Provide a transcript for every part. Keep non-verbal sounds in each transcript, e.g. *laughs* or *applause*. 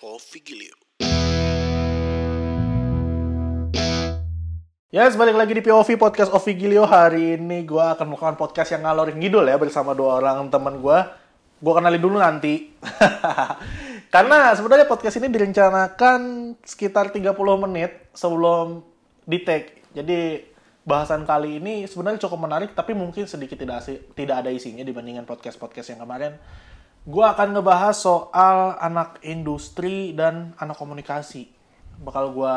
of Vigilio. Yes, balik lagi di POV Podcast of Vigilio. Hari ini gue akan melakukan podcast yang ngalor ngidul ya bersama dua orang teman gue. Gue kenalin dulu nanti. *laughs* Karena sebenarnya podcast ini direncanakan sekitar 30 menit sebelum di take. Jadi bahasan kali ini sebenarnya cukup menarik tapi mungkin sedikit tidak tidak ada isinya dibandingkan podcast-podcast yang kemarin. Gue akan ngebahas soal anak industri dan anak komunikasi. Bakal gue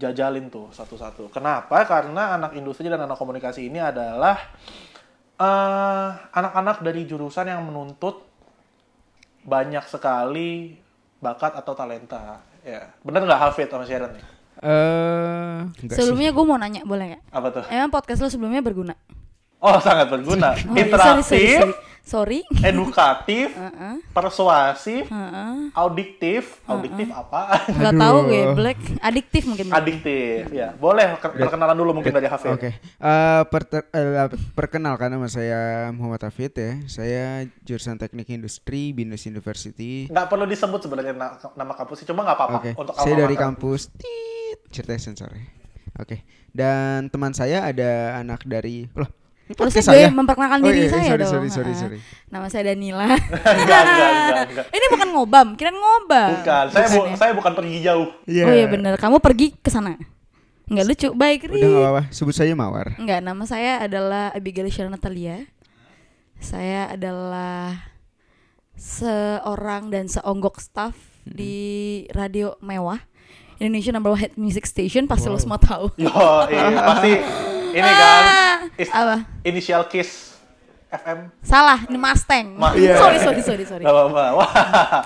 jajalin tuh satu-satu. Kenapa? Karena anak industri dan anak komunikasi ini adalah eh, anak-anak dari jurusan yang menuntut banyak sekali bakat atau talenta. Ya, bener nggak Hafid sama Sharon nih? Eh, sih. Sebelumnya gue mau nanya, boleh nggak? Apa tuh? Emang podcast lo sebelumnya berguna? Oh, sangat berguna. Oh, iya, Interaktif, sorry, sorry, sorry. Sorry. *laughs* edukatif, Heeh, persuasif, heeh. audiktif. Audiktif apa? Nggak tahu gue, black. Adiktif mungkin. Adiktif, ya. Boleh ke- perkenalan dulu mungkin dari Hafid. Oke. Eh, perter- eh, perkenalkan nama saya Muhammad Hafid ya. Saya jurusan Teknik Industri Binus University. Nggak perlu disebut sebenarnya na- nama kampusnya, cuma nggak apa-apa. Oke. Untuk Saya dari mater. kampus Tit, ceritanya sensor ya. Oke. Dan teman saya ada anak dari loh, gue saya. memperkenalkan Oh, diri iya, saya sorry, dong. sorry, sorry, sorry. Nama saya Danila. *laughs* enggak, enggak, enggak, enggak. Ini bukan ngobam, kirain ngobam. Bukan, saya bu- Bukan ya? saya bukan pergi jauh. Iya. Oh iya bener, kamu pergi ke sana. Enggak lucu, baik Udah Ri. enggak apa-apa, sebut saya Mawar. Enggak, nama saya adalah Abigail Sharon Natalia. Saya adalah seorang dan seonggok staff di radio mewah Indonesia number one hit music station pasti lo semua tahu. Yo, iya, pasti *laughs* ini kan is- apa? inisial Kiss FM. Salah, ini Mustang. Ma- Iya. Sorry, sorry, sorry, sorry. Gak apa-apa. Wah,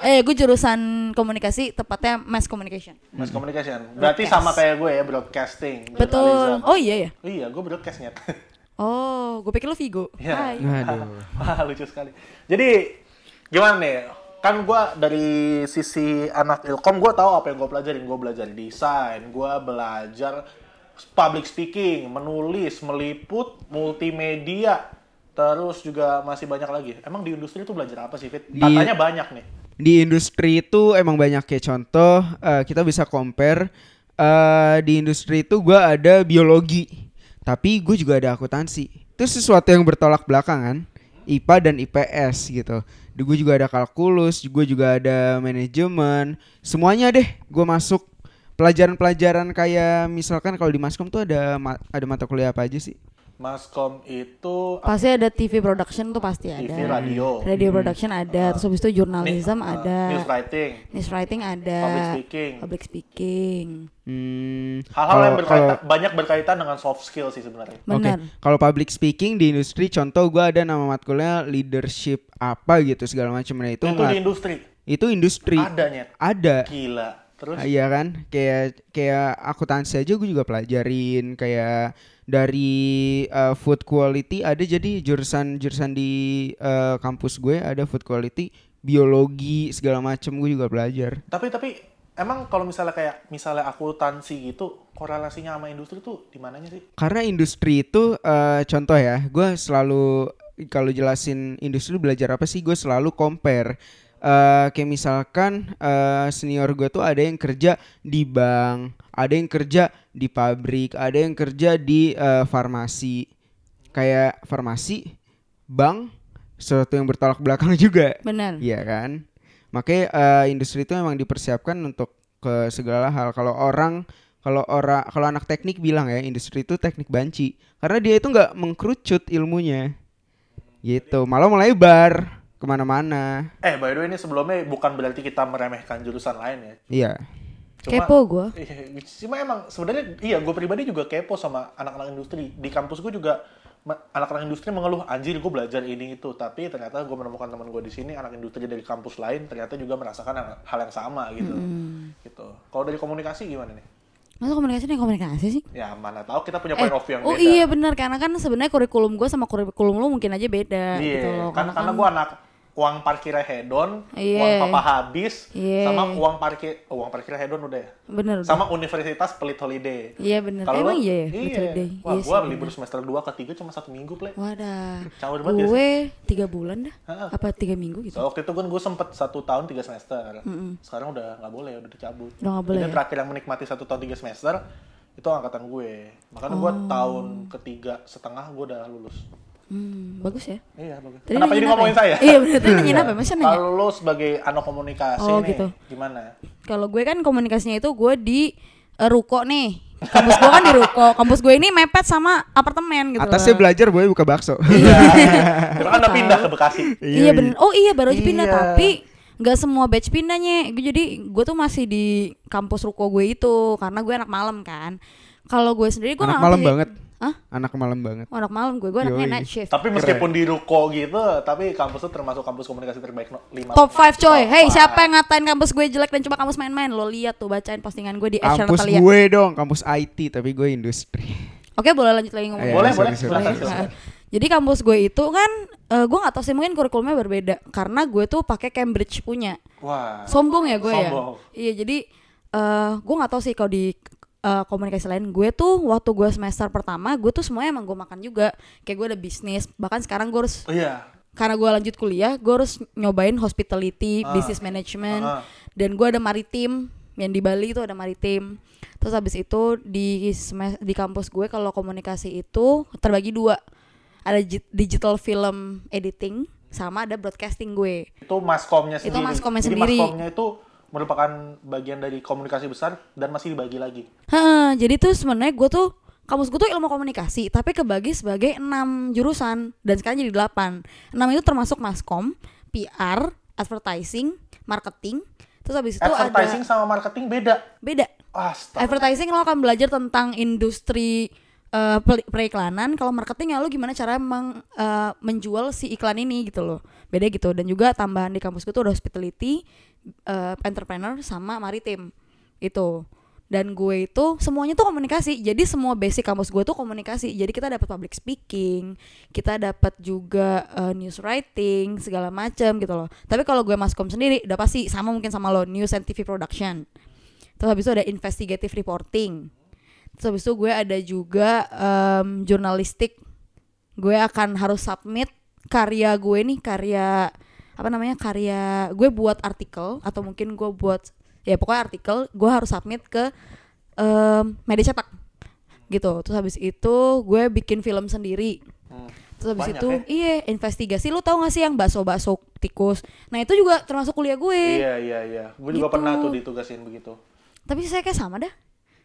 Eh, gue jurusan komunikasi, tepatnya mass communication. Mass communication. Berarti Broadcast. sama kayak gue ya, broadcasting. Betul. journalism. Oh iya ya. Iya, gue broadcastnya. Oh, gue pikir lo Vigo. Iya. Hai. Aduh. *laughs* Wah, lucu sekali. Jadi, gimana nih? Kan gue dari sisi anak ilkom, gue tahu apa yang gue pelajarin. Gue belajar desain, gue belajar public speaking, menulis, meliput, multimedia, terus juga masih banyak lagi. Emang di industri itu belajar apa sih, Fit? Di- Katanya banyak nih. di industri itu emang banyak kayak contoh eh, kita bisa compare eh, di industri itu gua ada biologi tapi gue juga ada akuntansi itu sesuatu yang bertolak belakang kan IPA dan IPS gitu gue juga ada kalkulus gue juga ada manajemen semuanya deh gue masuk pelajaran-pelajaran kayak misalkan kalau di maskom tuh ada ma- ada mata kuliah apa aja sih Maskom itu Pasti ada TV production tuh pasti ada. TV, radio, Radio production ada, terus habis itu jurnalism uh, ada. news writing, News writing ada. public speaking. Public speaking. Hmm, Hal-hal yang berkaitan, kalau- banyak berkaitan dengan soft skill sih sebenarnya. Oke, Benar. kalau public speaking di industri, contoh gua ada nama matkulnya leadership apa gitu segala macam. Nah itu Itu di industri. itu industri. Ada nyet. Ada. Gila. Terus Iya kan, kayak kayak akuntansi aja gue juga pelajarin kayak dari uh, food quality ada jadi jurusan jurusan di uh, kampus gue ada food quality, biologi segala macem gue juga belajar. tapi tapi emang kalau misalnya kayak misalnya akuntansi gitu korelasinya sama industri tuh di mananya sih? Karena industri itu eh, contoh ya, gue selalu kalau jelasin industri belajar apa sih, gue selalu compare. Eh, kayak misalkan eh, senior gue tuh ada yang kerja di bank, ada yang kerja di pabrik, ada yang kerja di eh, farmasi. Kayak farmasi, bank, sesuatu yang bertolak belakang *laughs* juga. Benar. Iya kan? Makanya eh, industri itu memang dipersiapkan untuk ke segala hal. Kalau orang kalau orang kalau anak teknik bilang ya industri itu teknik banci karena dia itu nggak mengkerucut ilmunya gitu malah melebar ke mana-mana. Eh by the way ini sebelumnya bukan berarti kita meremehkan jurusan lain ya. iya. Cuma- Kepo gue. Iya, cuma emang sebenarnya iya gue pribadi juga kepo sama anak-anak industri. Di kampus gue juga anak-anak industri mengeluh anjir gue belajar ini itu. Tapi ternyata gue menemukan teman gue di sini anak industri dari kampus lain ternyata juga merasakan hal- yang sama gitu. Gitu. Kalau dari komunikasi gimana nih? Masa komunikasi nih komunikasi sih? ya mana tahu kita punya Eh, point of view yang oh beda. iya benar karena kan sebenarnya kurikulum gue sama kurikulum lu mungkin aja beda Iya, gitu loh. kan, karena kan gue anak uang parkirnya hedon, Iya. uang papa habis, Iya. sama uang parkir uang parkirnya hedon udah ya. Bener. Sama universitas pelit holiday. Iya bener. Kalau Emang iya ya? Iya. Deh. Wah, Iya gua libur bener. semester 2 ke 3 cuma satu minggu, Ple. Wadah. Caur banget ya Gue tiga bulan dah. Ha-ha. Apa tiga minggu gitu? So, waktu itu kan gue sempet satu tahun tiga semester. Sekarang udah nggak boleh, udah dicabut. Udah nggak boleh Jadi ya? terakhir yang menikmati satu tahun tiga semester itu angkatan gue. Makanya gue Oh. tahun ketiga setengah gue udah lulus. Hmm, bagus ya. Iya bagus. Tadi Kenapa jadi apa ngomongin ya? saya? Iya bener, tadi nanyain apa? Masa nanya? Kalau lo sebagai anak komunikasi Oh, nih, gitu. gimana? Kalau gue kan komunikasinya itu gue di eh, ruko nih. Kampus gue kan di ruko. Kampus gue ini mepet sama apartemen gitu. Atasnya loh. belajar boy buka bakso. Iya. *laughs* Kan udah pindah ke Bekasi. Iya bener. Oh iya baru aja pindah Iya. tapi nggak semua batch pindahnya. Gue jadi gue tuh masih di kampus ruko gue itu karena gue anak malam kan. Kalau gue sendiri gue Anak malam banget. Hah? Anak malam banget. Oh, anak malam gue, gue anaknya Yoi. night shift. Tapi meskipun di Ruko gitu, tapi kampus itu termasuk kampus komunikasi terbaik no, 5. Top 5 coy. Top Hey, five. siapa yang ngatain kampus gue jelek dan coba kampus main-main? Lo lihat tuh bacain postingan gue di Asia Kampus Natalia. gue dong, kampus IT tapi gue industri. Oke, boleh lanjut lagi ngomong. Boleh, sorry, boleh. sorry. Boleh. Nah, Jadi kampus gue itu kan eh, gue nggak tahu sih mungkin kurikulumnya berbeda karena gue tuh pakai Cambridge punya. Wah. Sombong ya gue Sombong. ya. Iya, jadi eh gue nggak tahu sih kalau di eh, komunikasi lain gue tuh waktu gue semester pertama gue tuh semuanya emang gue makan juga. Kayak gue ada bisnis, bahkan sekarang gue harus Oh, iya. karena gue lanjut kuliah, gue harus nyobain hospitality, Ah. business management, Ah. dan gue ada maritim yang di Bali itu ada maritim. Terus habis itu di di kampus gue kalau komunikasi itu terbagi dua, ada gi- digital film editing sama ada broadcasting gue. Itu maskomnya Itu sendiri. maskomnya Jadi sendiri. maskomnya itu merupakan bagian dari komunikasi besar dan masih dibagi lagi. Hah, jadi tuh sebenarnya gue tuh kampus gue tuh ilmu komunikasi, tapi kebagi sebagai enam jurusan dan sekarang jadi delapan. Enam itu termasuk maskom, PR, advertising, marketing. Terus habis itu Advertising ada sama marketing beda. beda. Astaga. Advertising lo akan belajar tentang industri pel- periklanan. Kalau marketing ya lo gimana cara meng- eh, menjual si iklan ini gitu loh. Beda gitu. Dan juga tambahan di kampus gue tuh ada hospitality, eh, entrepreneur sama maritim itu. Dan gue itu semuanya tuh komunikasi. Jadi semua basic kampus gue tuh komunikasi. Jadi kita dapat public speaking, kita dapat juga eh, news writing segala macam gitu loh. Tapi kalau gue maskom sendiri udah pasti sama mungkin sama lo news and TV production. Terus habis itu ada investigative reporting. Terus habis itu gue ada juga em, jurnalistik. Gue akan harus submit karya gue nih, karya apa namanya? Karya gue buat artikel atau mungkin gue buat ya pokoknya artikel, gue harus submit ke em, media cetak. Gitu. Terus habis itu gue bikin film sendiri. Hmm. Terus habis Banyak itu ya? iya investigasi lu tau gak sih yang bakso-bakso tikus. Nah, itu juga termasuk kuliah gue. Iya, iya, iya. Gue juga Gitu. pernah tuh ditugasin begitu. Tapi saya kayak sama dah.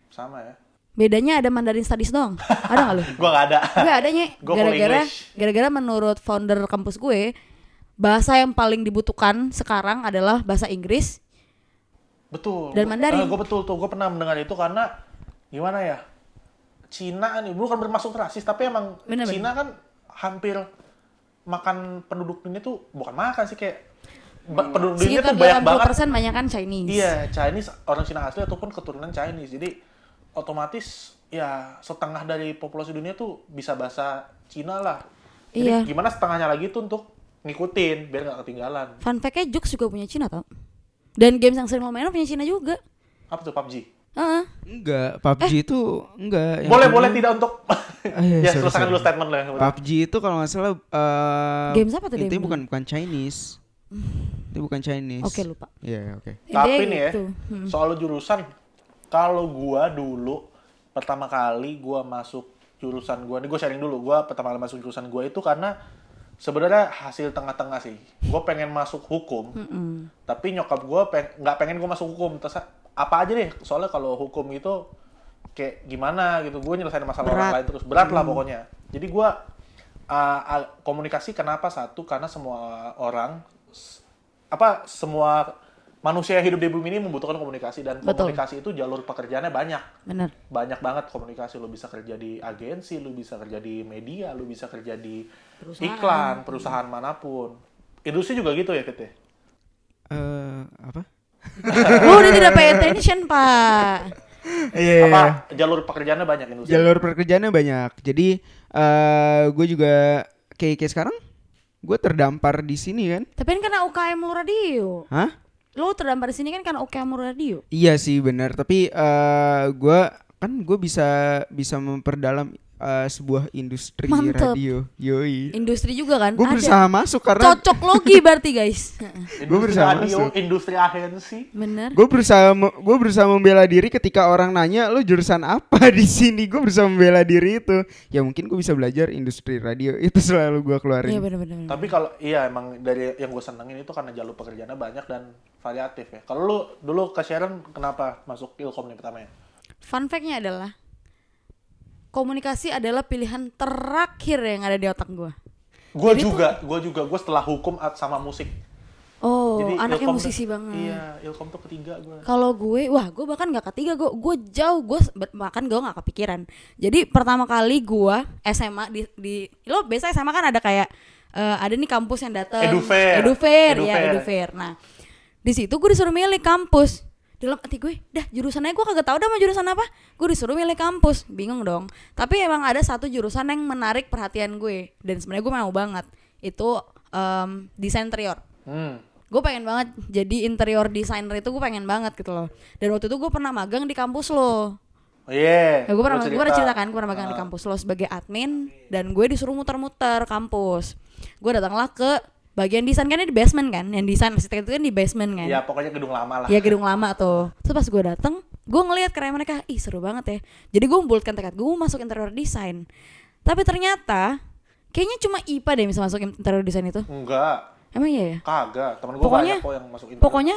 Sama ya. Bedanya ada Mandarin Studies doang. Ada gak lu? *laughs* Gua nggak ada. Gue adanya gara-gara gara-gara menurut founder kampus gue bahasa yang paling dibutuhkan sekarang adalah bahasa Inggris. Betul. Dan Mandarin. gue betul tuh, gue pernah mendengar itu karena gimana ya? Cina nih, bukan bermaksud rasis, tapi emang Bener, bener. Cina kan hampir makan penduduk dunia tuh bukan makan sih kayak ba- penduduk dunia tuh banyak banget. 80% banyak kan Chinese. Iya, Chinese orang Cina asli ataupun keturunan Chinese. Jadi otomatis ya setengah dari populasi dunia tuh bisa bahasa Cina lah. Jadi Iya. gimana setengahnya lagi tuh untuk ngikutin biar nggak ketinggalan. Fun fact-nya Jux juga punya Cina tau. Dan games yang sering lo mainin punya Cina juga. Apa tuh PUBG? Heeh. Enggak, PUBG itu enggak. Boleh boleh tidak untuk Ah, iya, ya sorry, selesaikan sorry. dulu statement lo yang kebetulan. PUBG itu kalau nggak salah eh Games apa tuh Itu bukan bukan Chinese. Itu bukan Chinese. Oke lupa. Iya, oke. Tapi Intinya nih ya, gitu. Hmm. soal jurusan, kalau gua dulu pertama kali gua masuk jurusan gua, nih gua sharing dulu, gua pertama kali masuk jurusan gua itu karena sebenarnya hasil tengah-tengah sih. Gua pengen masuk hukum, Mm-mm. tapi nyokap gua peng- nggak pengen gua masuk hukum. Terus apa aja deh, soalnya kalau hukum itu kayak gimana gitu, gue nyelesain masalah orang Berat. lain terus berat lah pokoknya. Jadi gua uh, uh, komunikasi kenapa satu karena semua orang apa semua manusia yang hidup di bumi ini membutuhkan komunikasi dan Betul. komunikasi itu jalur pekerjaannya banyak Bener. banyak banget komunikasi lu bisa kerja di agensi lu bisa kerja di media lu bisa kerja di Perusahaan. iklan perusahaan mana pun industri juga gitu ya Kete Eh, apa? *laughs* Lu udah tidak pay attention, Pak. Iya. apa jalur pekerjaannya banyak industri Jalur pekerjaannya banyak. Jadi eh gue juga kayak kayak sekarang gue terdampar di sini kan. Tapi kan karena UKM lu radio. Hah? Lu terdampar di sini kan karena UKM lu radio. Iya sih benar, tapi eh gue kan gue bisa bisa memperdalam eh, sebuah industri Mantep. radio. Yoi. Industri juga kan? Gue Ada. berusaha masuk karena Cocok logi berarti guys. *laughs* Industri berusaha radio, masuk. industri agensi. Bener. gue berusaha gue berusaha membela diri ketika orang nanya lo jurusan apa *laughs* di sini gue berusaha membela diri itu ya mungkin gue bisa belajar industri radio *laughs* itu selalu gue keluarin Iya bener-bener. Tapi kalau iya emang dari yang gue senengin itu karena jalur pekerjaannya banyak dan variatif ya. Kalau lu dulu ke Sharon kenapa masuk Ilkom nih pertamanya? Fun fact-nya adalah komunikasi adalah pilihan terakhir yang ada di otak. Gue Jadi juga, gue juga, gue setelah hukum sama musik. Oh, anaknya Ilkom musisi tuh- banget. Iya, Ilkom tuh ketiga gue. Kalau gue, wah gue bahkan nggak ketiga, gue gue jauh, gue bahkan gue nggak kepikiran. Jadi pertama kali gue SMA di, di lo biasa SMA kan ada kayak eh, ada nih kampus yang datang, Edufair. Edufair, ya Edufair. Edufair. Nah di situ gue disuruh milih kampus. Dalam hati gue, dah jurusannya gue kagak tahu dah mau jurusan apa. Gue disuruh milih kampus, bingung dong. Tapi emang ada satu jurusan yang menarik perhatian gue dan sebenarnya gue mau banget. Itu em, desain interior Hmm. gue pengen banget jadi interior designer itu gue pengen banget gitu loh dan waktu itu gue pernah magang di kampus lo Oh iya. ya, gue pernah gue pernah cerita. kan gue pernah magang di kampus lo sebagai admin dan gue disuruh muter-muter kampus gue datanglah ke bagian desain kan di basement kan yang desain arsitek itu kan di basement kan Iya, pokoknya gedung lama lah. ya gedung lama tuh terus pas gue dateng gue ngeliat karya mereka ih seru banget ya jadi gue membulatkan tekad gue mau masuk interior design tapi ternyata kayaknya cuma IPA deh bisa masuk interior design itu Enggak, emang iya ya kagak. Temen gue Pokoknya- banyak kok yang masuk interior. Pokoknya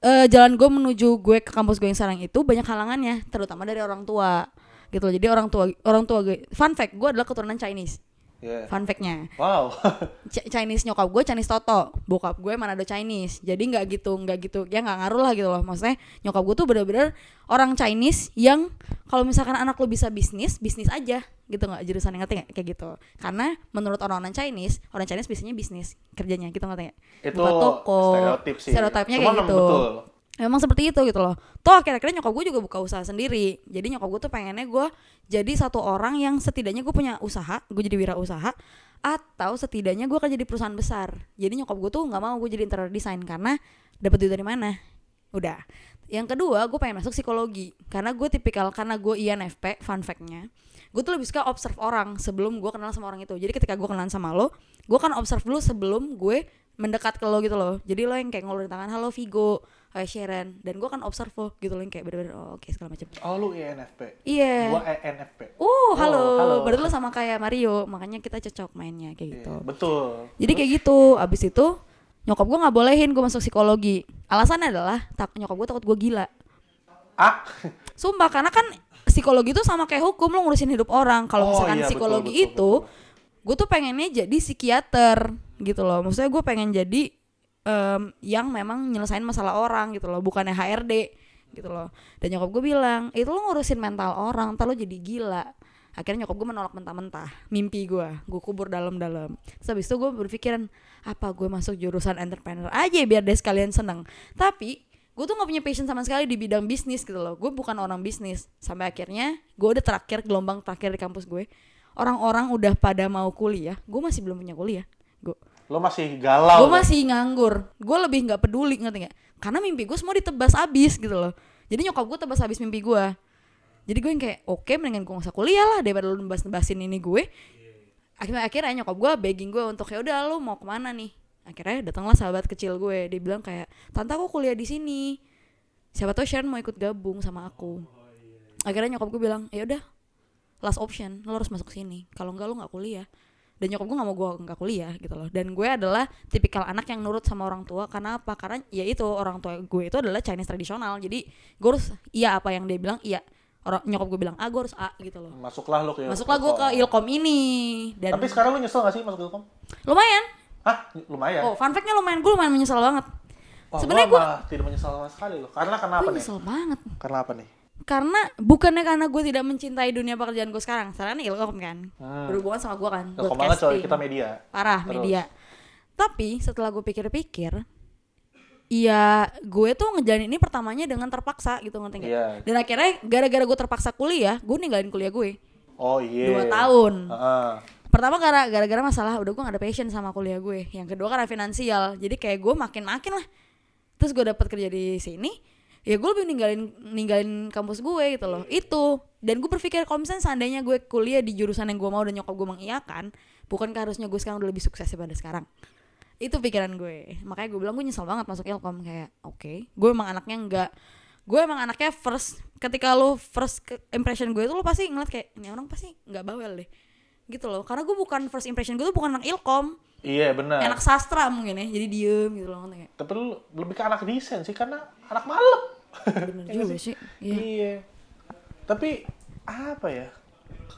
eh, jalan gue menuju gue ke kampus gue yang sekarang itu banyak halangannya, terutama dari orang tua. Gitu loh. Jadi orang tua orang tua gue, fun fact, gue adalah keturunan Chinese. Iya. Fun factnya, Wow. *laughs* Ch- Chinese nyokap gue Chinese Toto, bokap gue Manado Chinese. Jadi nggak gitu, nggak gitu, ya nggak ngaruh lah gitu loh. Maksudnya nyokap gue tuh bener-bener orang Chinese yang kalau misalkan anak lo bisa bisnis, bisnis aja gitu nggak jurusan yang ngerti nggak kayak gitu. Karena menurut orang-orang Chinese, orang Chinese biasanya bisnis kerjanya gitu ngerti nggak? Itu Buka toko, stereotip sih. stereotipnya Cuman kayak gitu. betul. Memang seperti itu gitu loh. Toh akhir-akhirnya nyokap gue juga buka usaha sendiri. Jadi nyokap gue tuh pengennya gue jadi satu orang yang setidaknya gue punya usaha, gue jadi wirausaha atau setidaknya gue kerja di perusahaan besar. Jadi nyokap gue tuh nggak mau gue jadi interior design karena dapat duit dari mana? Udah. Yang kedua, gue pengen masuk psikologi karena gue tipikal karena gue INFP, fun fact-nya. Gue tuh lebih suka observe orang sebelum gue kenal sama orang itu. Jadi ketika gue kenalan sama lo, gue kan observe dulu sebelum gue mendekat ke lo gitu loh. Jadi lo yang kayak ngulurin tangan, halo Vigo, hai Sharon, dan gue kan observe gitu loh yang kayak bener-bener oh, oke segala macam. Oh, lu INFP. Iya. Gua ENFP. Uh, halo. Oh, halo. Berarti lo sama kayak Mario, makanya kita cocok mainnya kayak gitu. Iya, betul. Jadi kayak gitu. Abis itu nyokap gue nggak bolehin gue masuk psikologi. Alasannya adalah tak nyokap gue takut gue gila. Ah, Sumpah karena kan psikologi itu sama kayak hukum lo ngurusin hidup orang. Kalau Oh, misalkan iya, betul, psikologi betul, itu, gue tuh pengennya jadi psikiater gitu loh. Maksudnya gue pengen jadi em, yang memang nyelesain masalah orang gitu loh, bukannya HRD gitu loh. Dan nyokap gue bilang, itu lo ngurusin mental orang, ntar lo jadi gila. Akhirnya nyokap gue menolak mentah-mentah mimpi gue, gue kubur dalam-dalam. Terus habis itu gue berpikiran, apa gue masuk jurusan entrepreneur aja biar deh sekalian seneng. Tapi gue tuh gak punya passion sama sekali di bidang bisnis gitu loh gue bukan orang bisnis sampai akhirnya gue udah terakhir gelombang terakhir di kampus gue orang-orang udah pada mau kuliah gue masih belum punya kuliah gue lo masih galau. gue masih nganggur. Gue lebih nggak peduli ngerti nggak? Karena mimpi gue semua ditebas abis gitu loh. Jadi nyokap gue tebas habis mimpi gue jadi gue yang kayak oke mendingan gue usah kuliah lah daripada lu nebas-nebasin ini gue. Akhirnya akhirnya nyokap gue begging gue untuk ya udah lu mau ke mana nih? Akhirnya datanglah sahabat kecil gue. Dia bilang kayak tante aku kuliah di sini. Siapa tahu Sharon mau ikut gabung sama aku. Akhirnya nyokap gue bilang ya udah last option. Lo harus masuk sini. Kalau enggak lo nggak kuliah dan nyokap gue nggak mau gue nggak kuliah gitu loh dan gue adalah tipikal anak yang nurut sama orang tua karena apa karena ya itu orang tua gue itu adalah Chinese tradisional jadi gue harus iya apa yang dia bilang iya orang nyokap gue bilang ah gue harus a gitu loh Masuklah lo ke masuklah gue ke Ilkom. ini dan Tapi sekarang lu nyesel gak sih masuk Ilkom? lumayan Hah, lumayan. oh fun factnya lumayan gue lumayan menyesal banget sebenarnya gue tidak menyesal sama sekali loh. Karena kenapa gue nih? nyesel banget Karena apa nih? Karena bukannya karena gue tidak mencintai dunia pekerjaan gue sekarang sekarang nih ilkom kan Hmm. berhubungan sama gue kan Ilkom banget coy, kita media. parah Terus. media tapi setelah gue pikir-pikir ya gue tuh ngejalanin ini pertamanya dengan terpaksa gitu ngerti nggak Iya. dan akhirnya gara-gara gue terpaksa kuliah gue ninggalin kuliah gue Oh iya. dua tahun Heeh. pertama gara gara-gara masalah udah gue gak ada passion sama kuliah gue yang kedua karena finansial jadi kayak gue makin makin lah terus gue dapat kerja di sini ya gue lebih ninggalin ninggalin kampus gue gitu loh. Itu. Dan gue berpikir kalau misalnya seandainya gue kuliah di jurusan yang gue mau dan nyokap gue mengiyakan bukankah harusnya gue sekarang udah lebih sukses daripada sekarang? Itu pikiran gue. Makanya gue bilang gue nyesel banget masuk ilkom. Kayak oke gue emang anaknya enggak gue emang anaknya first ketika lo first impression gue itu lo pasti ngeliat kayak ini orang pasti nggak bawel deh. Gitu loh. Karena gue bukan first impression gue tuh bukan anak ilkom Iya benar. anak sastra mungkin ya jadi diem gitu loh kayak Tapi lu lebih ke anak desain sih karena anak malam. bener *laughs* juga sih iya Iya. Tapi apa ya?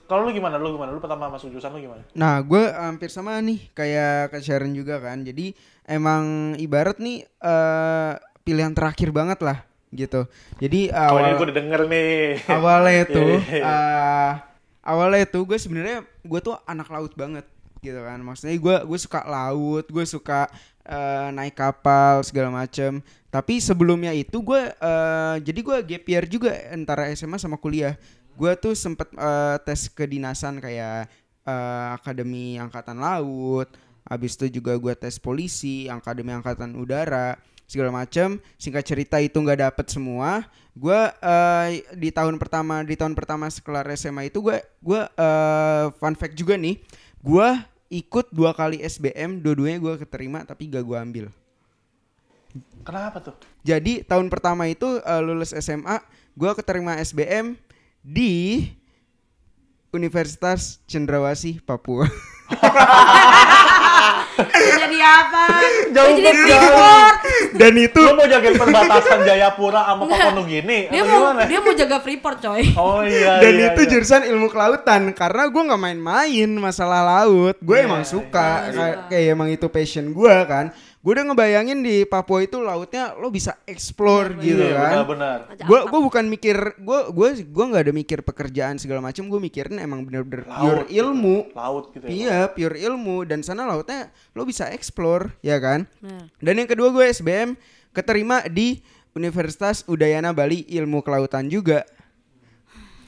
Kalau lu gimana? Lu gimana? Lu pertama masuk jurusan lu gimana? Nah, gue hampir sama nih kayak ke Sharon juga kan. Jadi emang ibarat nih eh pilihan terakhir banget lah gitu. Jadi Oh, ini awal gue udah denger nih. awalnya *laughs* tuh Iya, iya. eh, awalnya tuh gue sebenarnya gue tuh anak laut banget gitu kan. Maksudnya gue gue suka laut, gue suka eh, naik kapal segala macem. Tapi sebelumnya itu gue eh, jadi gue gap juga antara SMA sama kuliah. Gue tuh sempet eh, tes kedinasan kayak eh, akademi angkatan laut. Habis itu juga gue tes polisi, akademi angkatan udara segala macam singkat cerita itu nggak dapet semua gue eh, di tahun pertama di tahun pertama sekelar SMA itu gue gue eh, fun fact juga nih gue ikut dua kali SBM dua-duanya gue keterima tapi gak gue ambil Kenapa tuh? jadi tahun pertama itu eh, lulus SMA gue keterima SBM di Universitas Cendrawasih Papua *laughs* jadi apa Jauh Dia jadi freeport dan itu Lu mau jagain perbatasan Jayapura sama Papua Nugini? dia Atau mau gimana? dia mau jaga freeport coy Oh iya dan iya, itu iya. jurusan ilmu kelautan karena gue nggak main-main masalah laut gue Iya, emang suka iya. kayak, kayak emang itu passion gue kan gue udah ngebayangin di Papua itu lautnya lo bisa explore gitu Iya, kan benar-benar. Gue gue bukan mikir gue gue gue nggak ada mikir pekerjaan segala macam gue mikirin emang bener-bener pure gitu. ilmu Laut gitu ya. iya pure ilmu dan sana lautnya lo bisa explore ya kan Nah. dan yang kedua gue SBM keterima di Universitas Udayana Bali Ilmu Kelautan juga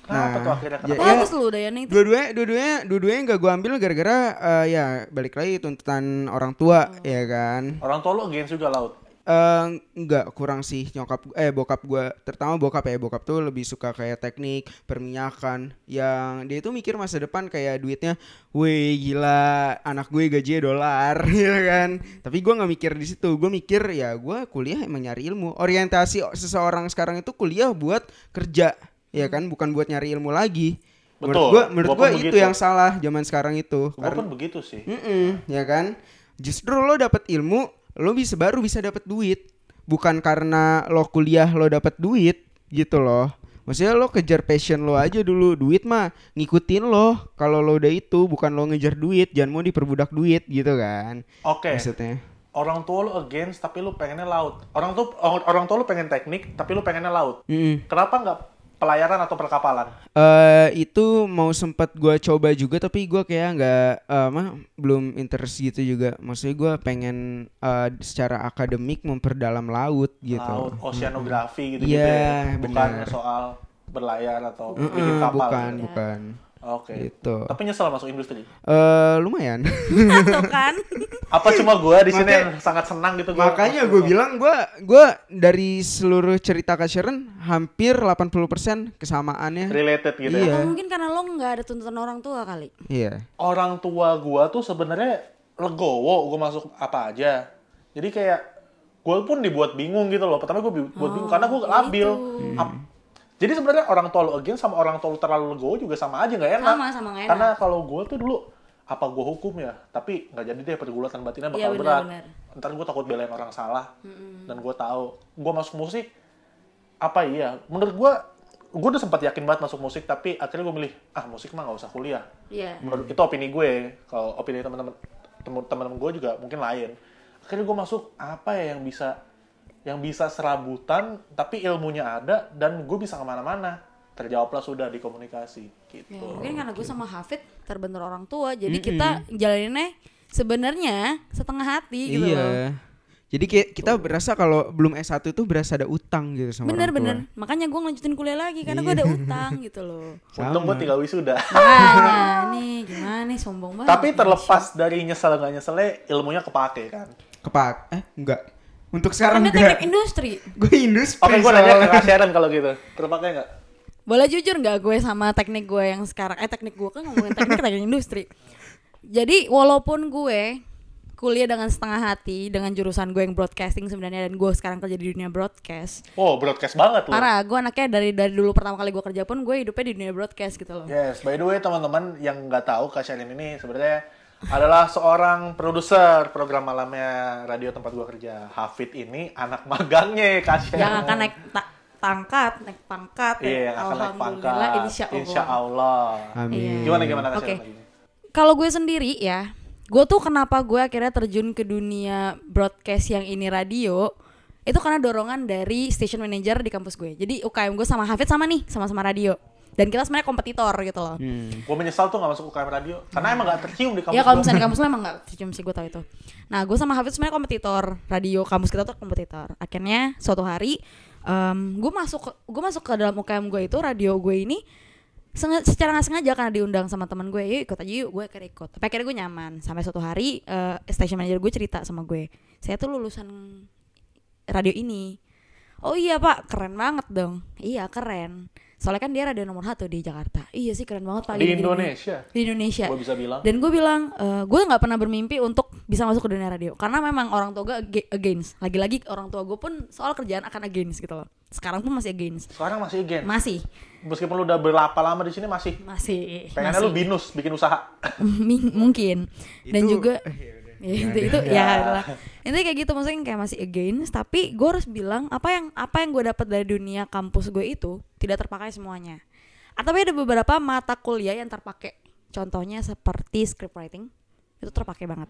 Kenapa Nah, tuh akhirnya? ya- Kenapa? bagus lu Dayana itu dua-duanya dua-duanya dua-duanya nggak gue ambil gara-gara eh, ya balik lagi tuntutan orang tua Oh. ya kan Orang tua lu against juga laut. Eh nggak kurang sih nyokap eh bokap gue terutama bokap ya bokap tuh lebih suka kayak teknik perminyakan yang dia tuh mikir masa depan kayak duitnya wih gila anak gue gajinya dolar *laughs* ya kan tapi gue nggak mikir di situ gue mikir ya gue kuliah emang nyari ilmu orientasi seseorang sekarang itu kuliah buat kerja ya kan bukan buat nyari ilmu lagi menurut Betul, menurut gua gue pun itu begitu. yang salah zaman sekarang itu Gue pun begitu sih. Mm-mm, ya kan? Justru lo dapet ilmu, lo bisa baru bisa dapet duit. Bukan karena lo kuliah lo dapet duit gitu loh. Maksudnya lo kejar passion lo aja dulu. Duit mah ngikutin lo. Kalau lo udah itu bukan lo ngejar duit, jangan mau diperbudak duit gitu kan. Oke. Maksudnya. Orang tua lu against tapi lu pengennya laut. Orang tuh orang, orang tua lu pengen teknik tapi lu pengennya laut. Mm-mm. Kenapa nggak pelayaran atau perkapalan? Eh itu mau sempet gua coba juga tapi gua kayak nggak eh, mah belum interest gitu juga. Maksudnya gua pengen eh, secara akademik memperdalam laut gitu. Laut, oceanografi gitu Iya, gitu ya. Bukan benar. soal berlayar atau bikin Mm-mm, kapal. bukan, gitu. bukan. Oke. Gitu. Tapi nyesel masuk industri. Eh lumayan. *laughs* tuh kan *laughs* Apa cuma gua di sini yang sangat senang gitu gua Makanya gue bilang gue gua dari seluruh cerita Kak Sharon hampir 80% kesamaannya. related gitu Iya. ya. atau mungkin karena lo nggak ada tuntutan orang tua kali Iya. Orang tua gua tuh sebenarnya legowo gua masuk apa aja. Jadi kayak gua pun dibuat bingung gitu loh. Pertama gua bi- buat bingung karena gua labil. Ap- Jadi sebenarnya orang tua lu against sama orang tua lu terlalu legowo juga sama aja nggak enak. sama sama nggak enak Karena kalau gue tuh dulu apa gue hukum ya, tapi nggak jadi deh pergulatan batinnya bakal Iya, benar, berat. benar. Ntar gue takut belain orang salah. Dan gue tahu, gue masuk musik apa iya? Menurut gue, gue udah sempat yakin banget masuk musik, tapi akhirnya gue milih ah musik mah nggak usah kuliah. iya Menurut itu opini gue. Kalau opini teman-teman teman-teman gue juga mungkin lain. Akhirnya gue masuk apa ya yang bisa yang bisa serabutan tapi ilmunya ada dan gue bisa ke mana-mana terjawablah sudah di komunikasi gitu. Ya, mungkin karena gue sama Hafid terbentur orang tua, jadi kita jalaninnya sebenarnya setengah hati gitu loh. Iya. Jadi kayak kita berasa kalau belum S1 itu berasa ada utang gitu sama bener orang tua. bener makanya gue ngelanjutin kuliah lagi karena gue ada *laughs* utang gitu loh Untung gue tinggal wisuda. makanya nih gimana nih sombong banget Tapi terlepas dari nyesel nggak nyeselnya, ilmunya kepake kan. Kepak eh enggak. Untuk sekarang Anda enggak. teknik industri *laughs* Gue industri. Oke, gue nanya ke Sharon kalau gitu. Terpakai nggak? boleh jujur nggak gue sama teknik gue yang sekarang eh teknik gue kan ngomongin teknik *laughs* teknik industri jadi walaupun gue kuliah dengan setengah hati dengan jurusan gue yang broadcasting sebenarnya dan gue sekarang kerja di dunia broadcast Oh, broadcast banget loh. parah gue anaknya dari dari dulu pertama kali gue kerja pun gue hidupnya di dunia broadcast gitu loh Yes, by the way teman-teman yang nggak tahu Kak Sharon ini sebenarnya adalah seorang produser program malamnya radio tempat gua kerja. Hafid ini anak magangnya Kak Sharon. yang akan naik ta- tangkat naik pangkat ya. Iya, yang akan naik pangkat. Insya Allah. Insya Allah. Amin. Iya. Gimana gimana Oke. Lagi? kalau gue sendiri ya gue tuh kenapa gue akhirnya terjun ke dunia broadcast yang ini radio itu karena dorongan dari station manager di kampus gue jadi UKM gue sama Hafid sama nih sama-sama radio dan kita sebenarnya kompetitor gitu loh. Hmm. Gue menyesal tuh nggak masuk UKM radio karena emang nggak tercium di kampus. ya kalau misalnya di kampus lo emang gak tercium sih gue tau itu. Nah gue sama Hafid sebenarnya kompetitor. Radio kampus kita tuh kompetitor. Akhirnya suatu hari em, gue masuk ke- gue masuk ke dalam UKM gue itu radio gue ini secara nggak sengaja karena diundang sama teman gue yuk ikut aja yuk gue akhirnya ikut. Tapi akhirnya gue nyaman. Sampai suatu hari eh, station manager gue cerita sama gue saya tuh lulusan radio ini. Oh iya pak keren banget dong. Iya keren soalnya kan dia radio nomor satu di Jakarta. Iya sih keren banget pak. Di. Indonesia. di Indonesia. Gue bisa bilang. dan gue bilang eh, gue nggak pernah bermimpi untuk bisa masuk ke dunia radio. Karena memang orang tua gue ag- against. Lagi-lagi orang tua gue pun soal kerjaan akan against gitu loh. Sekarang pun masih against. Sekarang masih gen. masih. Meskipun lu udah berapa lama di sini masih? Masih. Pengennya masih. lu binus bikin usaha. *laughs* Mungkin. Dan Itu- juga eh, ya, itu, itu ya lah itu kayak gitu maksudnya kayak masih against tapi gue harus bilang apa yang apa yang gue dapat dari dunia kampus gue itu tidak terpakai semuanya. Atau ada beberapa mata kuliah yang terpakai. Contohnya seperti script writing itu terpakai banget.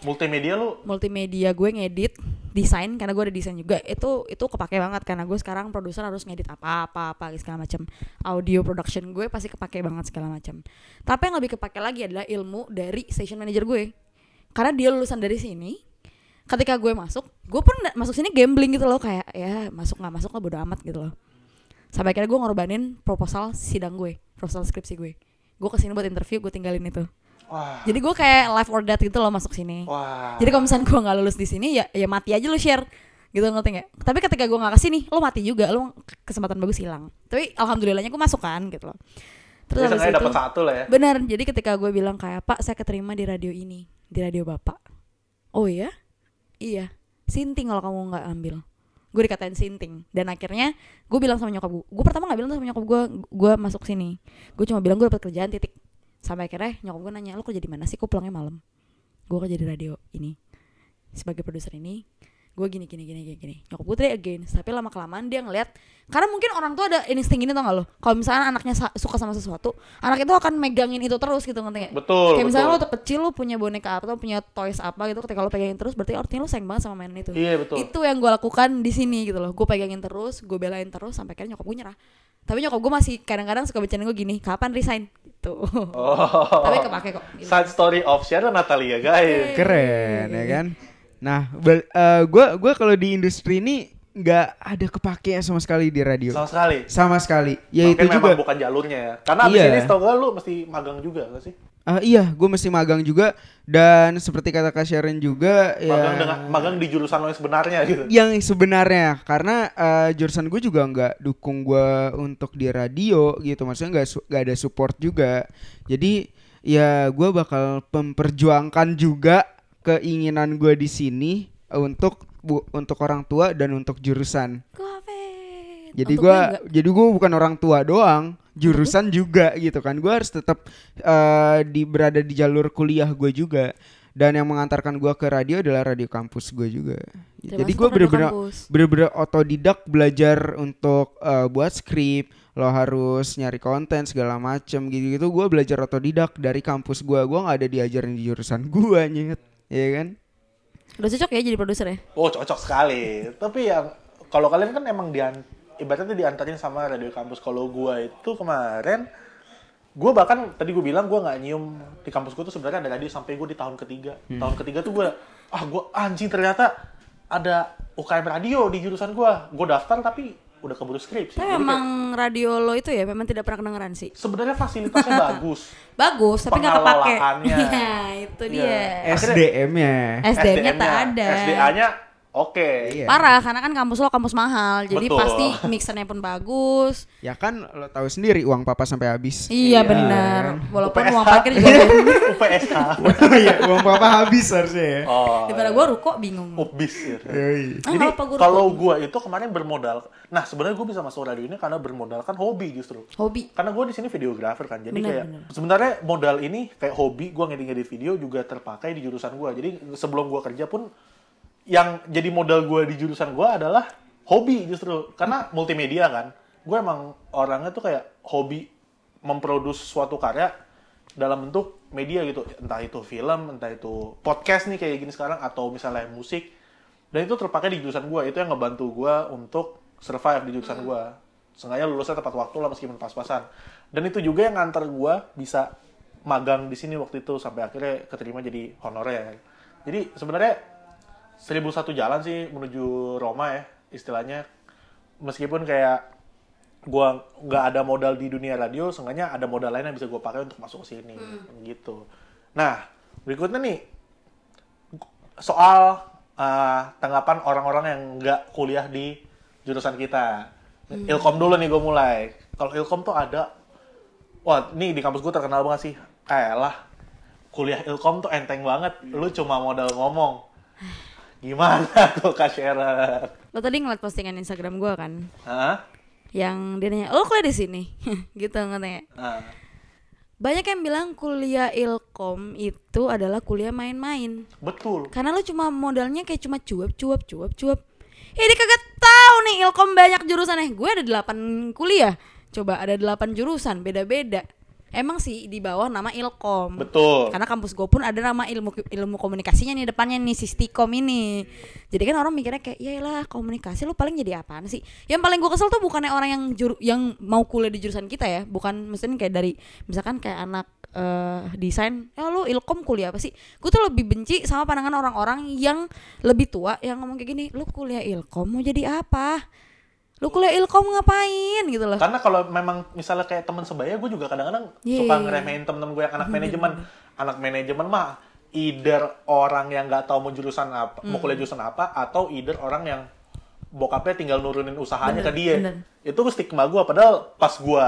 Multimedia lu? Multimedia gue ngedit desain karena gue ada desain juga itu itu kepake banget karena gue sekarang produser harus ngedit apa apa apa segala macam audio production gue pasti kepake banget segala macam tapi yang lebih kepake lagi adalah ilmu dari station manager gue karena dia lulusan dari sini ketika gue masuk gue pun nggak- masuk sini gambling gitu loh kayak ya masuk nggak masuk lah bodo amat gitu loh sampai akhirnya gue ngorbanin proposal sidang gue proposal skripsi gue gue ke sini buat interview gue tinggalin itu wah jadi gue kayak live or death gitu loh masuk sini wah. jadi kalau misalnya gue nggak lulus di sini ya ya mati aja lu share gitu ngerti nggak? Tapi ketika gue nggak ke sini, lo mati juga, lo kesempatan bagus hilang. Tapi alhamdulillahnya gue masuk kan gitu loh. Terus habis itu, dapat satu lah ya. bener. Jadi ketika gue bilang kayak Pak, saya keterima di radio ini, di radio bapak. Oh iya, iya. Sinting kalau kamu nggak ambil. Gue dikatain sinting dan akhirnya gue bilang sama nyokap gue. Gue pertama nggak bilang sama nyokap gue, gue masuk sini. Gue cuma bilang gue dapat kerjaan titik. Sampai akhirnya nyokap gue nanya, lo kerja di mana sih? Kok pulangnya malam? Gue kerja di radio ini sebagai produser ini gue gini gini gini gini gini nyokap gue tadi against tapi lama kelamaan dia ngeliat karena mungkin orang tua ada insting ini tau gak lo kalau misalnya anaknya suka sama sesuatu anak itu akan megangin itu terus gitu ngerti gak? Betul. kayak misalnya lo betul. kecil lo punya boneka apa atau punya toys apa gitu ketika lo pegangin terus berarti artinya lo sayang banget sama mainan itu Iya betul. itu yang gue lakukan di sini gitu loh gue pegangin terus gue belain terus sampai akhirnya nyokap gue nyerah tapi nyokap gue masih kadang-kadang suka bercanda gue gini kapan resign gitu Oh. tapi kepake kok gitu. Side story of Sharon Natalia guys. Keren ya kan. Nah, bal- eh, gua gua kalau di industri ini nggak ada kepake sama sekali di radio. Sama sekali. Sama sekali. Ya Mungkin itu memang juga. bukan jalurnya ya. Karena abis Iya. ini setahu gue lu mesti magang juga gak sih? Ah, iya, gue mesti magang juga dan seperti kata Kak Sharon juga Magang ya dengan magang di jurusan lo yang sebenarnya gitu. yang sebenarnya karena eh, jurusan gue juga nggak dukung gue untuk di radio gitu maksudnya nggak nggak ada support juga jadi ya gue bakal memperjuangkan juga keinginan gue di sini untuk bu, untuk orang tua dan untuk jurusan. Gue jadi gue jadi gua bukan orang tua doang jurusan juga gitu kan. Gua harus tetap eh, di berada di jalur kuliah gue juga. Dan yang mengantarkan gua ke radio adalah radio kampus gue juga. Jadi Termasuk gue bener-bener bener-bener otodidak belajar untuk eh, buat skrip lo harus nyari konten segala macem gitu-gitu. Gue belajar otodidak dari kampus gua. Gua nggak ada diajarin di jurusan gua nyet ya kan Udah cocok ya jadi produser ya? Oh cocok sekali. Tapi yang kalau kalian kan emang dian ibaratnya diantarin sama radio kampus. Kalau gua itu kemarin gue bahkan tadi gue bilang gue nggak nyium di kampus gue tuh sebenarnya ada radio sampai gue di tahun ketiga tahun ketiga tuh gue ah gue anjing ternyata ada UKM radio di jurusan gua. Gua daftar tapi udah keburu skripsi. Tapi kayak- memang radio lo itu ya memang tidak pernah kedengeran sih. sebenarnya fasilitasnya *laughs* bagus. Bagus, tapi nggak kepake. Pengelolaannya. *laughs* Iya, itu Iya. dia. SDM-nya. SDM-nya tak ada. SDA-nya oke. Iya. Parah, karena kan kampus lo kampus mahal, jadi Betul. pasti mixernya pun bagus. Ya kan lo tahu sendiri uang papa sampai habis. Iya, Iya. benar. Walaupun UPSH. uang parkir juga. *laughs* UPSK. *laughs* Iya, uang papa habis harusnya ya. Oh. Daripada gue ruko bingung. Ubis ya. Ah, Jadi gua kalau gua itu kemarin bermodal, nah sebenarnya gua bisa masuk radio ini karena bermodalkan hobi justru. Hobi. Karena gue di sini videografer kan, jadi Benar, kayak benar. sebenarnya modal ini kayak hobi gue ngedit-ngedit video juga terpakai di jurusan gue. Jadi sebelum gue kerja pun yang jadi modal gue di jurusan gue adalah hobi justru karena multimedia kan. Gue emang orangnya tuh kayak hobi memproduksi suatu karya dalam bentuk media gitu, entah itu film, entah itu podcast nih kayak gini sekarang atau misalnya musik. Dan itu terpakai di jurusan gue, itu yang ngebantu gue untuk survive di jurusan gue. Sengaja lulusnya tepat waktu lah meskipun pas-pasan. Dan itu juga yang nganter gue bisa magang di sini waktu itu sampai akhirnya keterima jadi honorer. Jadi sebenarnya seribu satu jalan sih menuju Roma ya istilahnya. Meskipun kayak gua nggak ada modal di dunia radio, seenggaknya ada modal lain yang bisa gua pakai untuk masuk ke sini gitu. Nah berikutnya nih soal uh, tanggapan orang-orang yang nggak kuliah di jurusan kita. Ilkom dulu nih gue mulai. Kalau Ilkom tuh ada, wah nih di kampus gue terkenal banget sih. Eh lah, kuliah Ilkom tuh enteng banget. Lu cuma modal ngomong. Gimana tuh Kak Sharon? Lo tadi ngeliat postingan Instagram gue kan, Hah? yang dia nanya, lo kuliah di sini, *laughs* gitu ngetanya. Nah, Banyak yang bilang kuliah ilkom itu adalah kuliah main-main. betul. Karena lo cuma modalnya kayak cuma cuap, cuap, cuap, cuap. Eh dia kagak tahu nih ilkom banyak jurusannya. Gue ada 8 kuliah. Coba ada 8 jurusan, beda-beda. Emang sih di bawah nama ilkom. Betul. Karena kampus gue pun ada nama ilmu ilmu komunikasinya nih depannya nih Sistikom ini. Jadi kan orang mikirnya kayak ya lah komunikasi lu paling jadi apaan sih? Yang paling gue kesel tuh bukannya orang yang juru, yang mau kuliah di jurusan kita ya, bukan mesin kayak dari misalkan kayak anak eh, desain, ya lu ilkom kuliah apa sih? Gue tuh lebih benci sama pandangan orang-orang yang lebih tua yang ngomong kayak gini, lu kuliah ilkom mau jadi apa? Lu kuliah ilkom ngapain gitu loh. Karena kalau memang misalnya kayak teman sebaya, gue juga kadang-kadang Iya. suka ngeremehin temen-temen gue yang anak manajemen. Anak manajemen mah either orang yang nggak tahu mau jurusan apa, mau kuliah jurusan apa, atau either orang yang bokapnya tinggal nurunin usahanya Bener, ke dia. bener. Itu stigma gue. Padahal pas gue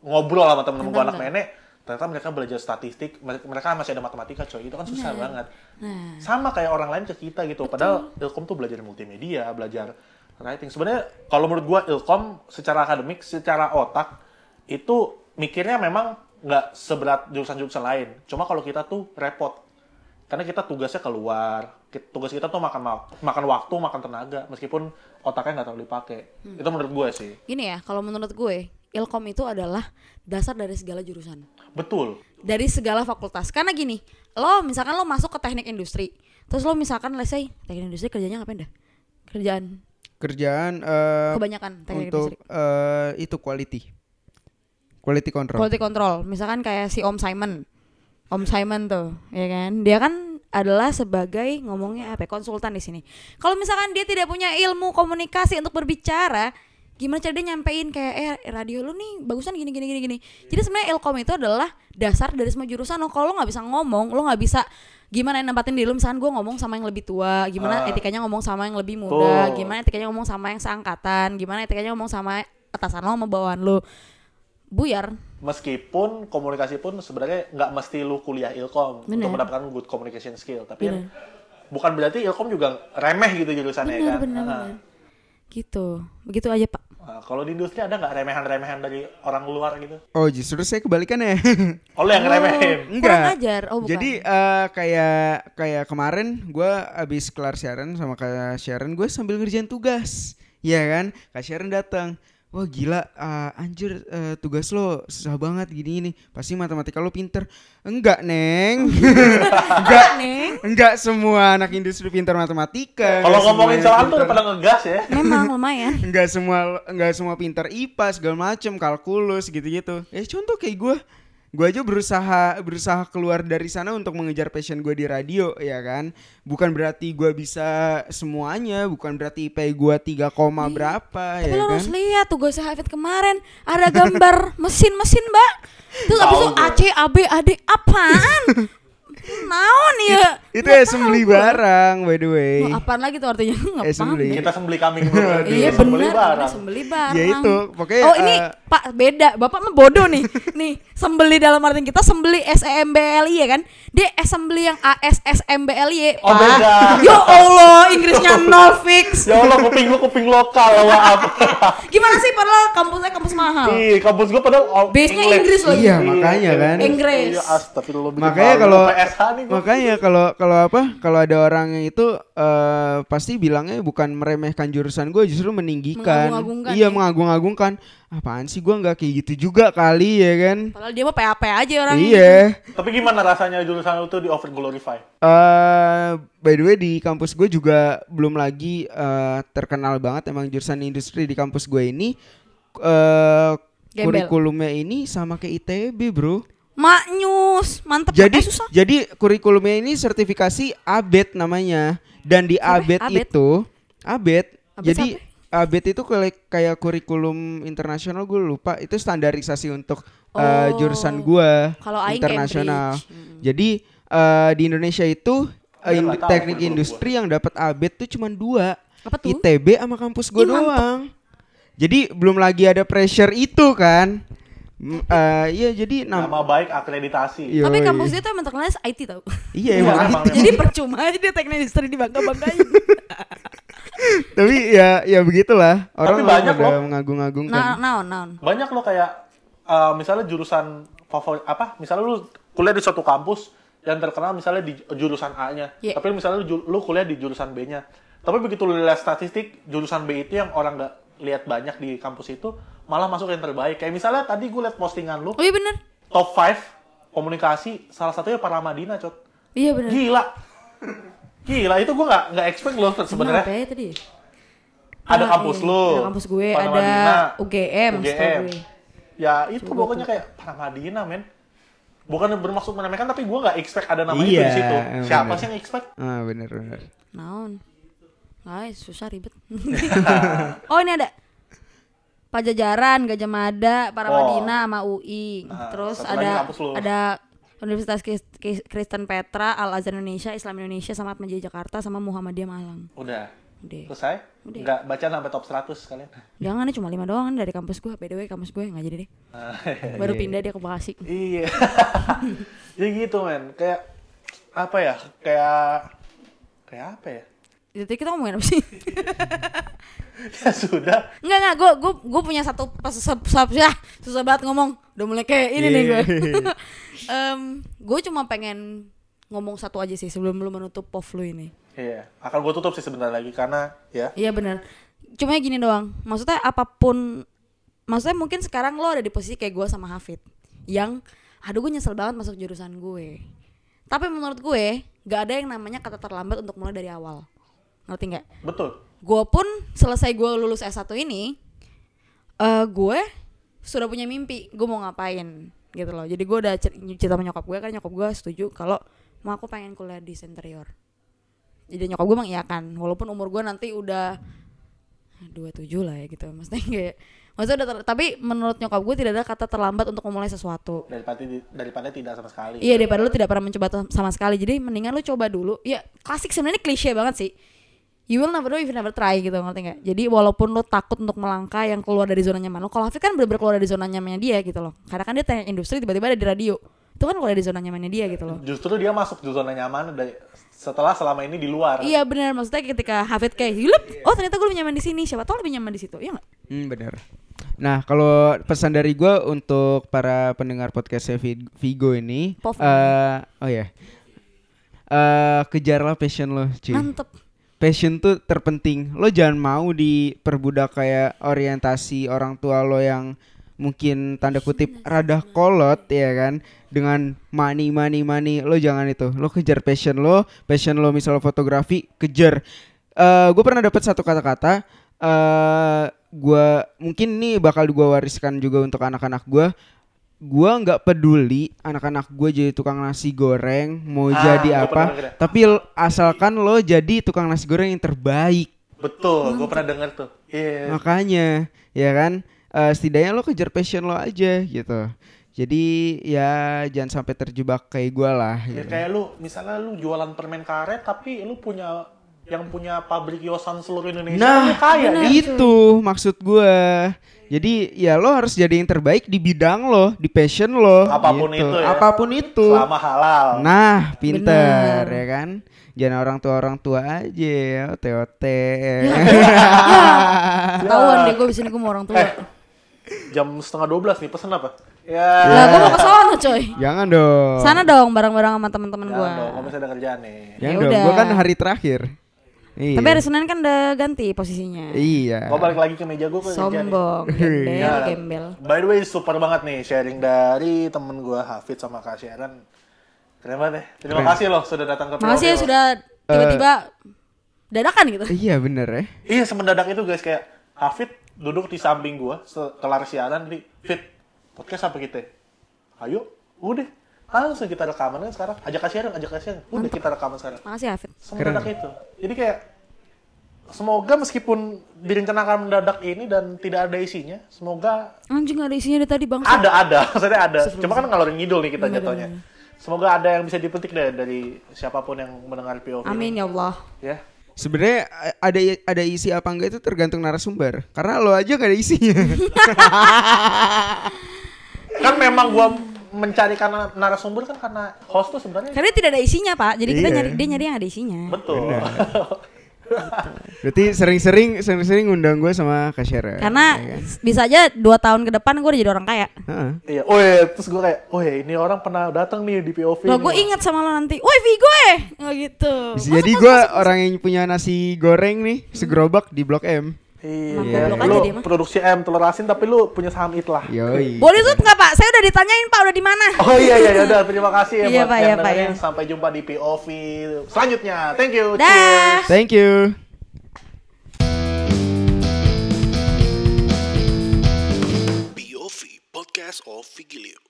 ngobrol sama temen-temen gue anak nenek, ternyata mereka belajar statistik, mereka masih ada matematika coy. Itu kan susah banget. Nah, Sama kayak orang lain ke kita gitu. Padahal Ilkom tuh belajar multimedia, belajar writing. Sebenarnya kalau menurut gua Ilkom secara akademik, secara otak itu mikirnya memang nggak seberat jurusan-jurusan lain. Cuma kalau kita tuh repot. Karena kita tugasnya keluar. Tugas kita tuh makan ma- makan waktu, makan tenaga, meskipun otaknya nggak terlalu dipakai. Itu menurut gue sih. gini ya, kalau menurut gue, ilkom itu adalah dasar dari segala jurusan. Betul. dari segala fakultas karena gini lo misalkan lo masuk ke teknik industri terus lo misalkan let's say teknik industri kerjanya ngapain dah kerjaan Kerjaan eh, kebanyakan teknik untuk eh, itu quality. Quality control. quality control. Misalkan kayak si Om Simon. Om Simon tuh ya kan? Dia kan adalah sebagai ngomongnya apa ya, konsultan di sini. Kalau misalkan dia tidak punya ilmu komunikasi untuk berbicara gimana cara dia nyampein kayak eh radio lu nih bagusan gini gini gini gini jadi sebenarnya ilkom itu adalah dasar dari semua jurusan lo kalau lo nggak bisa ngomong lo nggak bisa gimana nempatin diri lu misalkan gue ngomong sama yang lebih tua gimana Ah. etikanya ngomong sama yang lebih muda Tuh. gimana etikanya ngomong sama yang seangkatan gimana etikanya ngomong sama atasan lo sama bawahan lo buyar Meskipun komunikasi pun sebenarnya nggak mesti lu kuliah Ilkom Bener. untuk mendapatkan good communication skill. Tapi Bener. bukan berarti Ilkom juga remeh gitu jurusannya benar kan. benar Nah, benar gitu begitu aja pak nah, kalau di industri ada nggak remehan-remehan dari orang luar gitu? Oh, justru saya kebalikan ya. *laughs* Oh, yang ngeremehin. Oh, kurang ajar oh bukan Jadi eh, kayak kayak kemarin gue abis kelar siaran sama kayak Sharon gue sambil ngerjain tugas, ya kan? Kak Sharon datang, wah gila, ah, anjir eh, tugas lo susah banget gini ini, pasti matematika lo pinter. Enggak neng, *laughs* enggak Neng. enggak semua anak industri pintar matematika. Kalau ngomongin soal tuh udah pada ngegas ya. memang *laughs* lumayan Enggak semua enggak semua pintar IPA segala macem kalkulus gitu-gitu. Eh contoh kayak gue gue aja berusaha berusaha keluar dari sana untuk mengejar passion gue di radio ya kan bukan berarti gue bisa semuanya bukan berarti IP gue 3 koma berapa Tapi ya lo kan harus lihat tuh gue Hafid kemarin ada gambar *laughs* mesin-mesin mbak. Terus abis itu. AC AB AD apaan? *laughs* Naon ya? itu Nggak assembly tahu gue. barang by the way Mau apaan lagi tuh artinya? Nggak paham. Assembly. Kita sembeli kambing dulu. Iya Sembeli benar, barang. sembeli barang. ya itu pokoknya Oh ini eh, Pak beda, Bapak mah bodoh nih. *laughs* nih sembeli dalam artian kita sembeli SEMBLI ya kan? Dia assembly yang ASSMBLY. Oh, beda. Ya Allah, Inggrisnya *laughs* nol fix. Ya Allah, kuping lu kuping lokal, maaf. *laughs* Gimana sih padahal kampusnya kampus mahal. Ih, kampus gua padahal all Base-nya. Inggris loh. iya makanya kan Inggris. Iya, astagfirullah. makanya kalau PSH nih gua. makanya kalau kalau apa kalau ada orang yang itu eh, pasti bilangnya bukan meremehkan jurusan gue justru meninggikan Mengagung-agungkan iya ya. mengagung-agungkan apaan sih gue nggak kayak gitu juga kali ya kan Padahal dia mah PAP aja orang. iya Tapi gimana rasanya jurusan lu tuh di over glorify? eh by the way di kampus gue juga belum lagi eh, terkenal banget emang jurusan industri di kampus gue ini eh Gembel. kurikulumnya ini sama kayak ITB bro Maknyus, mantep. Jadi eh, susah. jadi kurikulumnya ini sertifikasi ABET namanya dan di? ABET, ABET? itu ABET, ABET jadi ABET itu kayak kayak kurikulum internasional gue lupa itu standarisasi untuk eh, Oh. jurusan gue internasional. Cambridge. Mm. Jadi eh, di Indonesia itu eh, in- teknik industri yang dapat ABET tuh cuma dua Apa tuh? ITB sama kampus gue doang. Jadi belum lagi ada pressure itu kan. Eh, Iya jadi nam- Nama baik akreditasi. Yoi. Tapi kampus dia tuh emang terkenalnya IT tau. Iya Iya, emang. Jadi percuma aja dia teknik industri dibangga-banggain. *laughs* Tapi ya ya begitulah orang Tapi banyak udah loh. mengagung-agungkan. nah, naon, naon. Banyak lo kayak eh, misalnya jurusan favorit apa? Misalnya lu kuliah di suatu kampus yang terkenal misalnya di jurusan A-nya. Iya. Tapi misalnya lu, lu kuliah di jurusan B-nya. Tapi begitu lu lihat statistik, jurusan B itu yang orang nggak lihat banyak di kampus itu malah masuk yang terbaik. Kayak misalnya tadi gue lihat postingan lu Oh iya bener. top 5 komunikasi salah satunya Paramadina, Cot. Iya bener. Gila. Gila, itu gue nggak nggak expect loh sebenarnya. apa ya tadi? Ada Ah, kampus iya. lu. Ada kampus gue, Paramadina, ada UGM, UGM. gue. Ya itu pokoknya kayak Paramadina, men. Bukan bermaksud meremehkan, tapi gue nggak expect ada nama itu Iya, di situ. Siapa bener. sih yang expect? Ah bener bener. Naon. Guys, susah ribet. *laughs* oh ini ada. Pajajaran, Gajah Mada, Paramadina sama UI. Ah, Terus ada ada Universitas Kris- Kris- Kristen Petra, Al Azhar Indonesia, Islam Indonesia, sama Atmajaya Jakarta, sama Muhammadiyah Malang. Udah. Udah. Selesai? Udah. Nggak baca sampai top 100 kalian. Jangan cuma lima doang dari kampus gue. By the way, kampus gue nggak jadi deh. Baru pindah dia ke Bekasi. iya. *laughs* ya gitu, men. Kayak apa ya? Kayak kayak apa ya? Jadi kita ngomongin apa sih? *laughs* *laughs* ya sudah. Enggak enggak, gue gue gue punya satu pas susah, susah, ya, susah banget ngomong. Udah mulai kayak ini nih gue. *laughs* Em, gue cuma pengen ngomong satu aja sih sebelum lu menutup pov lu ini. Iya. Akan gue tutup sih sebentar lagi karena ya. Iya benar. Cuma gini doang. Maksudnya apa pun, maksudnya mungkin sekarang lo ada di posisi kayak gue sama Hafid, yang aduh gue nyesel banget masuk jurusan gue. Tapi menurut gue gak ada yang namanya kata terlambat untuk mulai dari awal. Ngerti nggak? Betul. Gue pun selesai gue lulus S1 ini eh gue sudah punya mimpi gue mau ngapain gitu loh. Jadi gue udah cer- cerita sama nyokap gue kan nyokap gue setuju kalau mau aku pengen kuliah di interior jadi nyokap gue mengiyakan walaupun umur gue nanti udah 27 lah ya gitu. Maksudnya kayak maksudnya udah ter- tapi menurut nyokap gue tidak ada kata terlambat untuk memulai sesuatu. Daripada daripada tidak sama sekali. Iya daripada lu tidak pernah mencoba sama sekali. Jadi mendingan lu coba dulu. Ya klasik sebenarnya klise banget sih You will never know if you never try gitu ngerti gak Jadi walaupun lu takut untuk melangkah yang keluar dari zona nyaman lu Kalau Hafid kan bener-bener keluar dari zona nyamannya dia gitu loh. Karena kan dia teknik industri tiba-tiba ada di radio. Itu kan keluar dari zona nyamannya dia gitu loh. Justru dia masuk di zona nyaman dari setelah selama ini di luar. Iya bener. Maksudnya ketika Hafid kayak Yup, oh ternyata gue lebih nyaman di sini. Siapa tau lebih nyaman di situ. Iya gak? Hmm, bener. Nah, kalau pesan dari gue untuk para pendengar podcastnya Vi- Vigo ini, eh oh ya, eh kejarlah passion lo, cuy. Mantep Passion tuh terpenting. Lo jangan mau diperbudak kayak orientasi orang tua lo yang mungkin tanda kutip rada kolot ya kan? Dengan money money money. Lo jangan itu. Lo kejar passion lo. Passion lo misal fotografi kejar. Eh gue pernah dapat satu kata-kata eh gua mungkin ini bakal gue wariskan juga untuk anak-anak gue gua nggak peduli anak-anak gue jadi tukang nasi goreng mau Ah, jadi pernah apa tapi asalkan lo jadi tukang nasi goreng yang terbaik Betul, gue pernah denger tuh. Iya. makanya ya kan eh, setidaknya lo kejar passion lo aja gitu jadi ya jangan sampai terjebak kayak gua lah Ya, gitu. kayak lu, misalnya lu jualan permen karet, tapi lu punya yang punya pabrik yosan seluruh Indonesia, Nah, lu kaya bener. itu maksud gua. Jadi ya lo harus jadi yang terbaik di bidang lo, di passion lo. Apa pun gitu. itu ya. Apa pun itu. Selama halal. Nah, pinter Bener. ya kan. Jangan orang tua orang tua aja, ote-ote. *laughs* Ketahuan deh gue sini gue mau orang tua. Eh, Jam setengah 12 nih, pesen apa? Ya. Lah gue mau ke sono coy. Jangan dong. Sana dong bareng-bareng sama teman-teman Jangan gue. dong, gak bisa ada kerjaan nih. Jangan Ya dong. udah. Gua kan hari terakhir. Iya. Tapi hari Senin kan udah ganti posisinya. Iya. Gue balik lagi ke meja gue. Sombong, gembel, Ya, gembel. By the way, super banget nih sharing dari temen gue Hafid sama Kak Sharon. Keren banget ya. Terima Keren. kasih loh sudah datang ke Makasih ya sudah tiba-tiba dadakan gitu. Iya bener ya. Iya semendadak itu guys kayak Hafid duduk di samping gua kelar siaran di Fit podcast apa kita? Ayo, udah langsung kita rekaman kan sekarang. Ajak kasihan, ajak kasihan. Udah kita rekaman sekarang. Makasih Hafid. Semendadak itu. Jadi kayak semoga meskipun direncanakan mendadak ini dan tidak ada isinya, semoga Anjing ada isinya dari tadi bang. ada ada, *laughs* maksudnya ada. Cuma kan ngalorin ngidul nih kita jatuhnya. Semoga ada yang bisa dipetik deh dari siapa pun yang mendengar POV. ini. Amin ya Allah. Ya. Sebenarnya ada ada isi apa enggak itu tergantung narasumber. Karena lo aja gak ada isinya. *laughs* Kan memang gua mencari karena narasumber kan karena host tuh sebenarnya Karena tidak ada isinya pak. Jadi kita Iya. nyari dia nyari yang ada isinya. betul. *laughs* Berarti sering-sering sering-sering ngundang gue sama Kak Syara. Karena ya kan? bisa aja dua tahun ke depan gue udah jadi orang kaya. Heeh. Iya, oh iya, terus gue kayak, oh iya, ini orang pernah datang nih di POV. Loh nih." gue inget sama lo nanti. Woi Vigo eh. Nggak gitu. Bisa Masuk, jadi gue orang yang punya nasi goreng nih segerobak di Blok M. Iya, lu dia mah. produksi M telur asin tapi lu punya saham itlah. Yoi. Boleh tuh nggak pak? Saya udah ditanyain pak udah di mana? Oh iya iya ya udah *laughs* terima kasih ya Iya, Pak, yang iya, Pak, iya. Sampai jumpa di POV selanjutnya. Thank you. Dah. Cheers. Thank you. POV Podcast of Vigilio.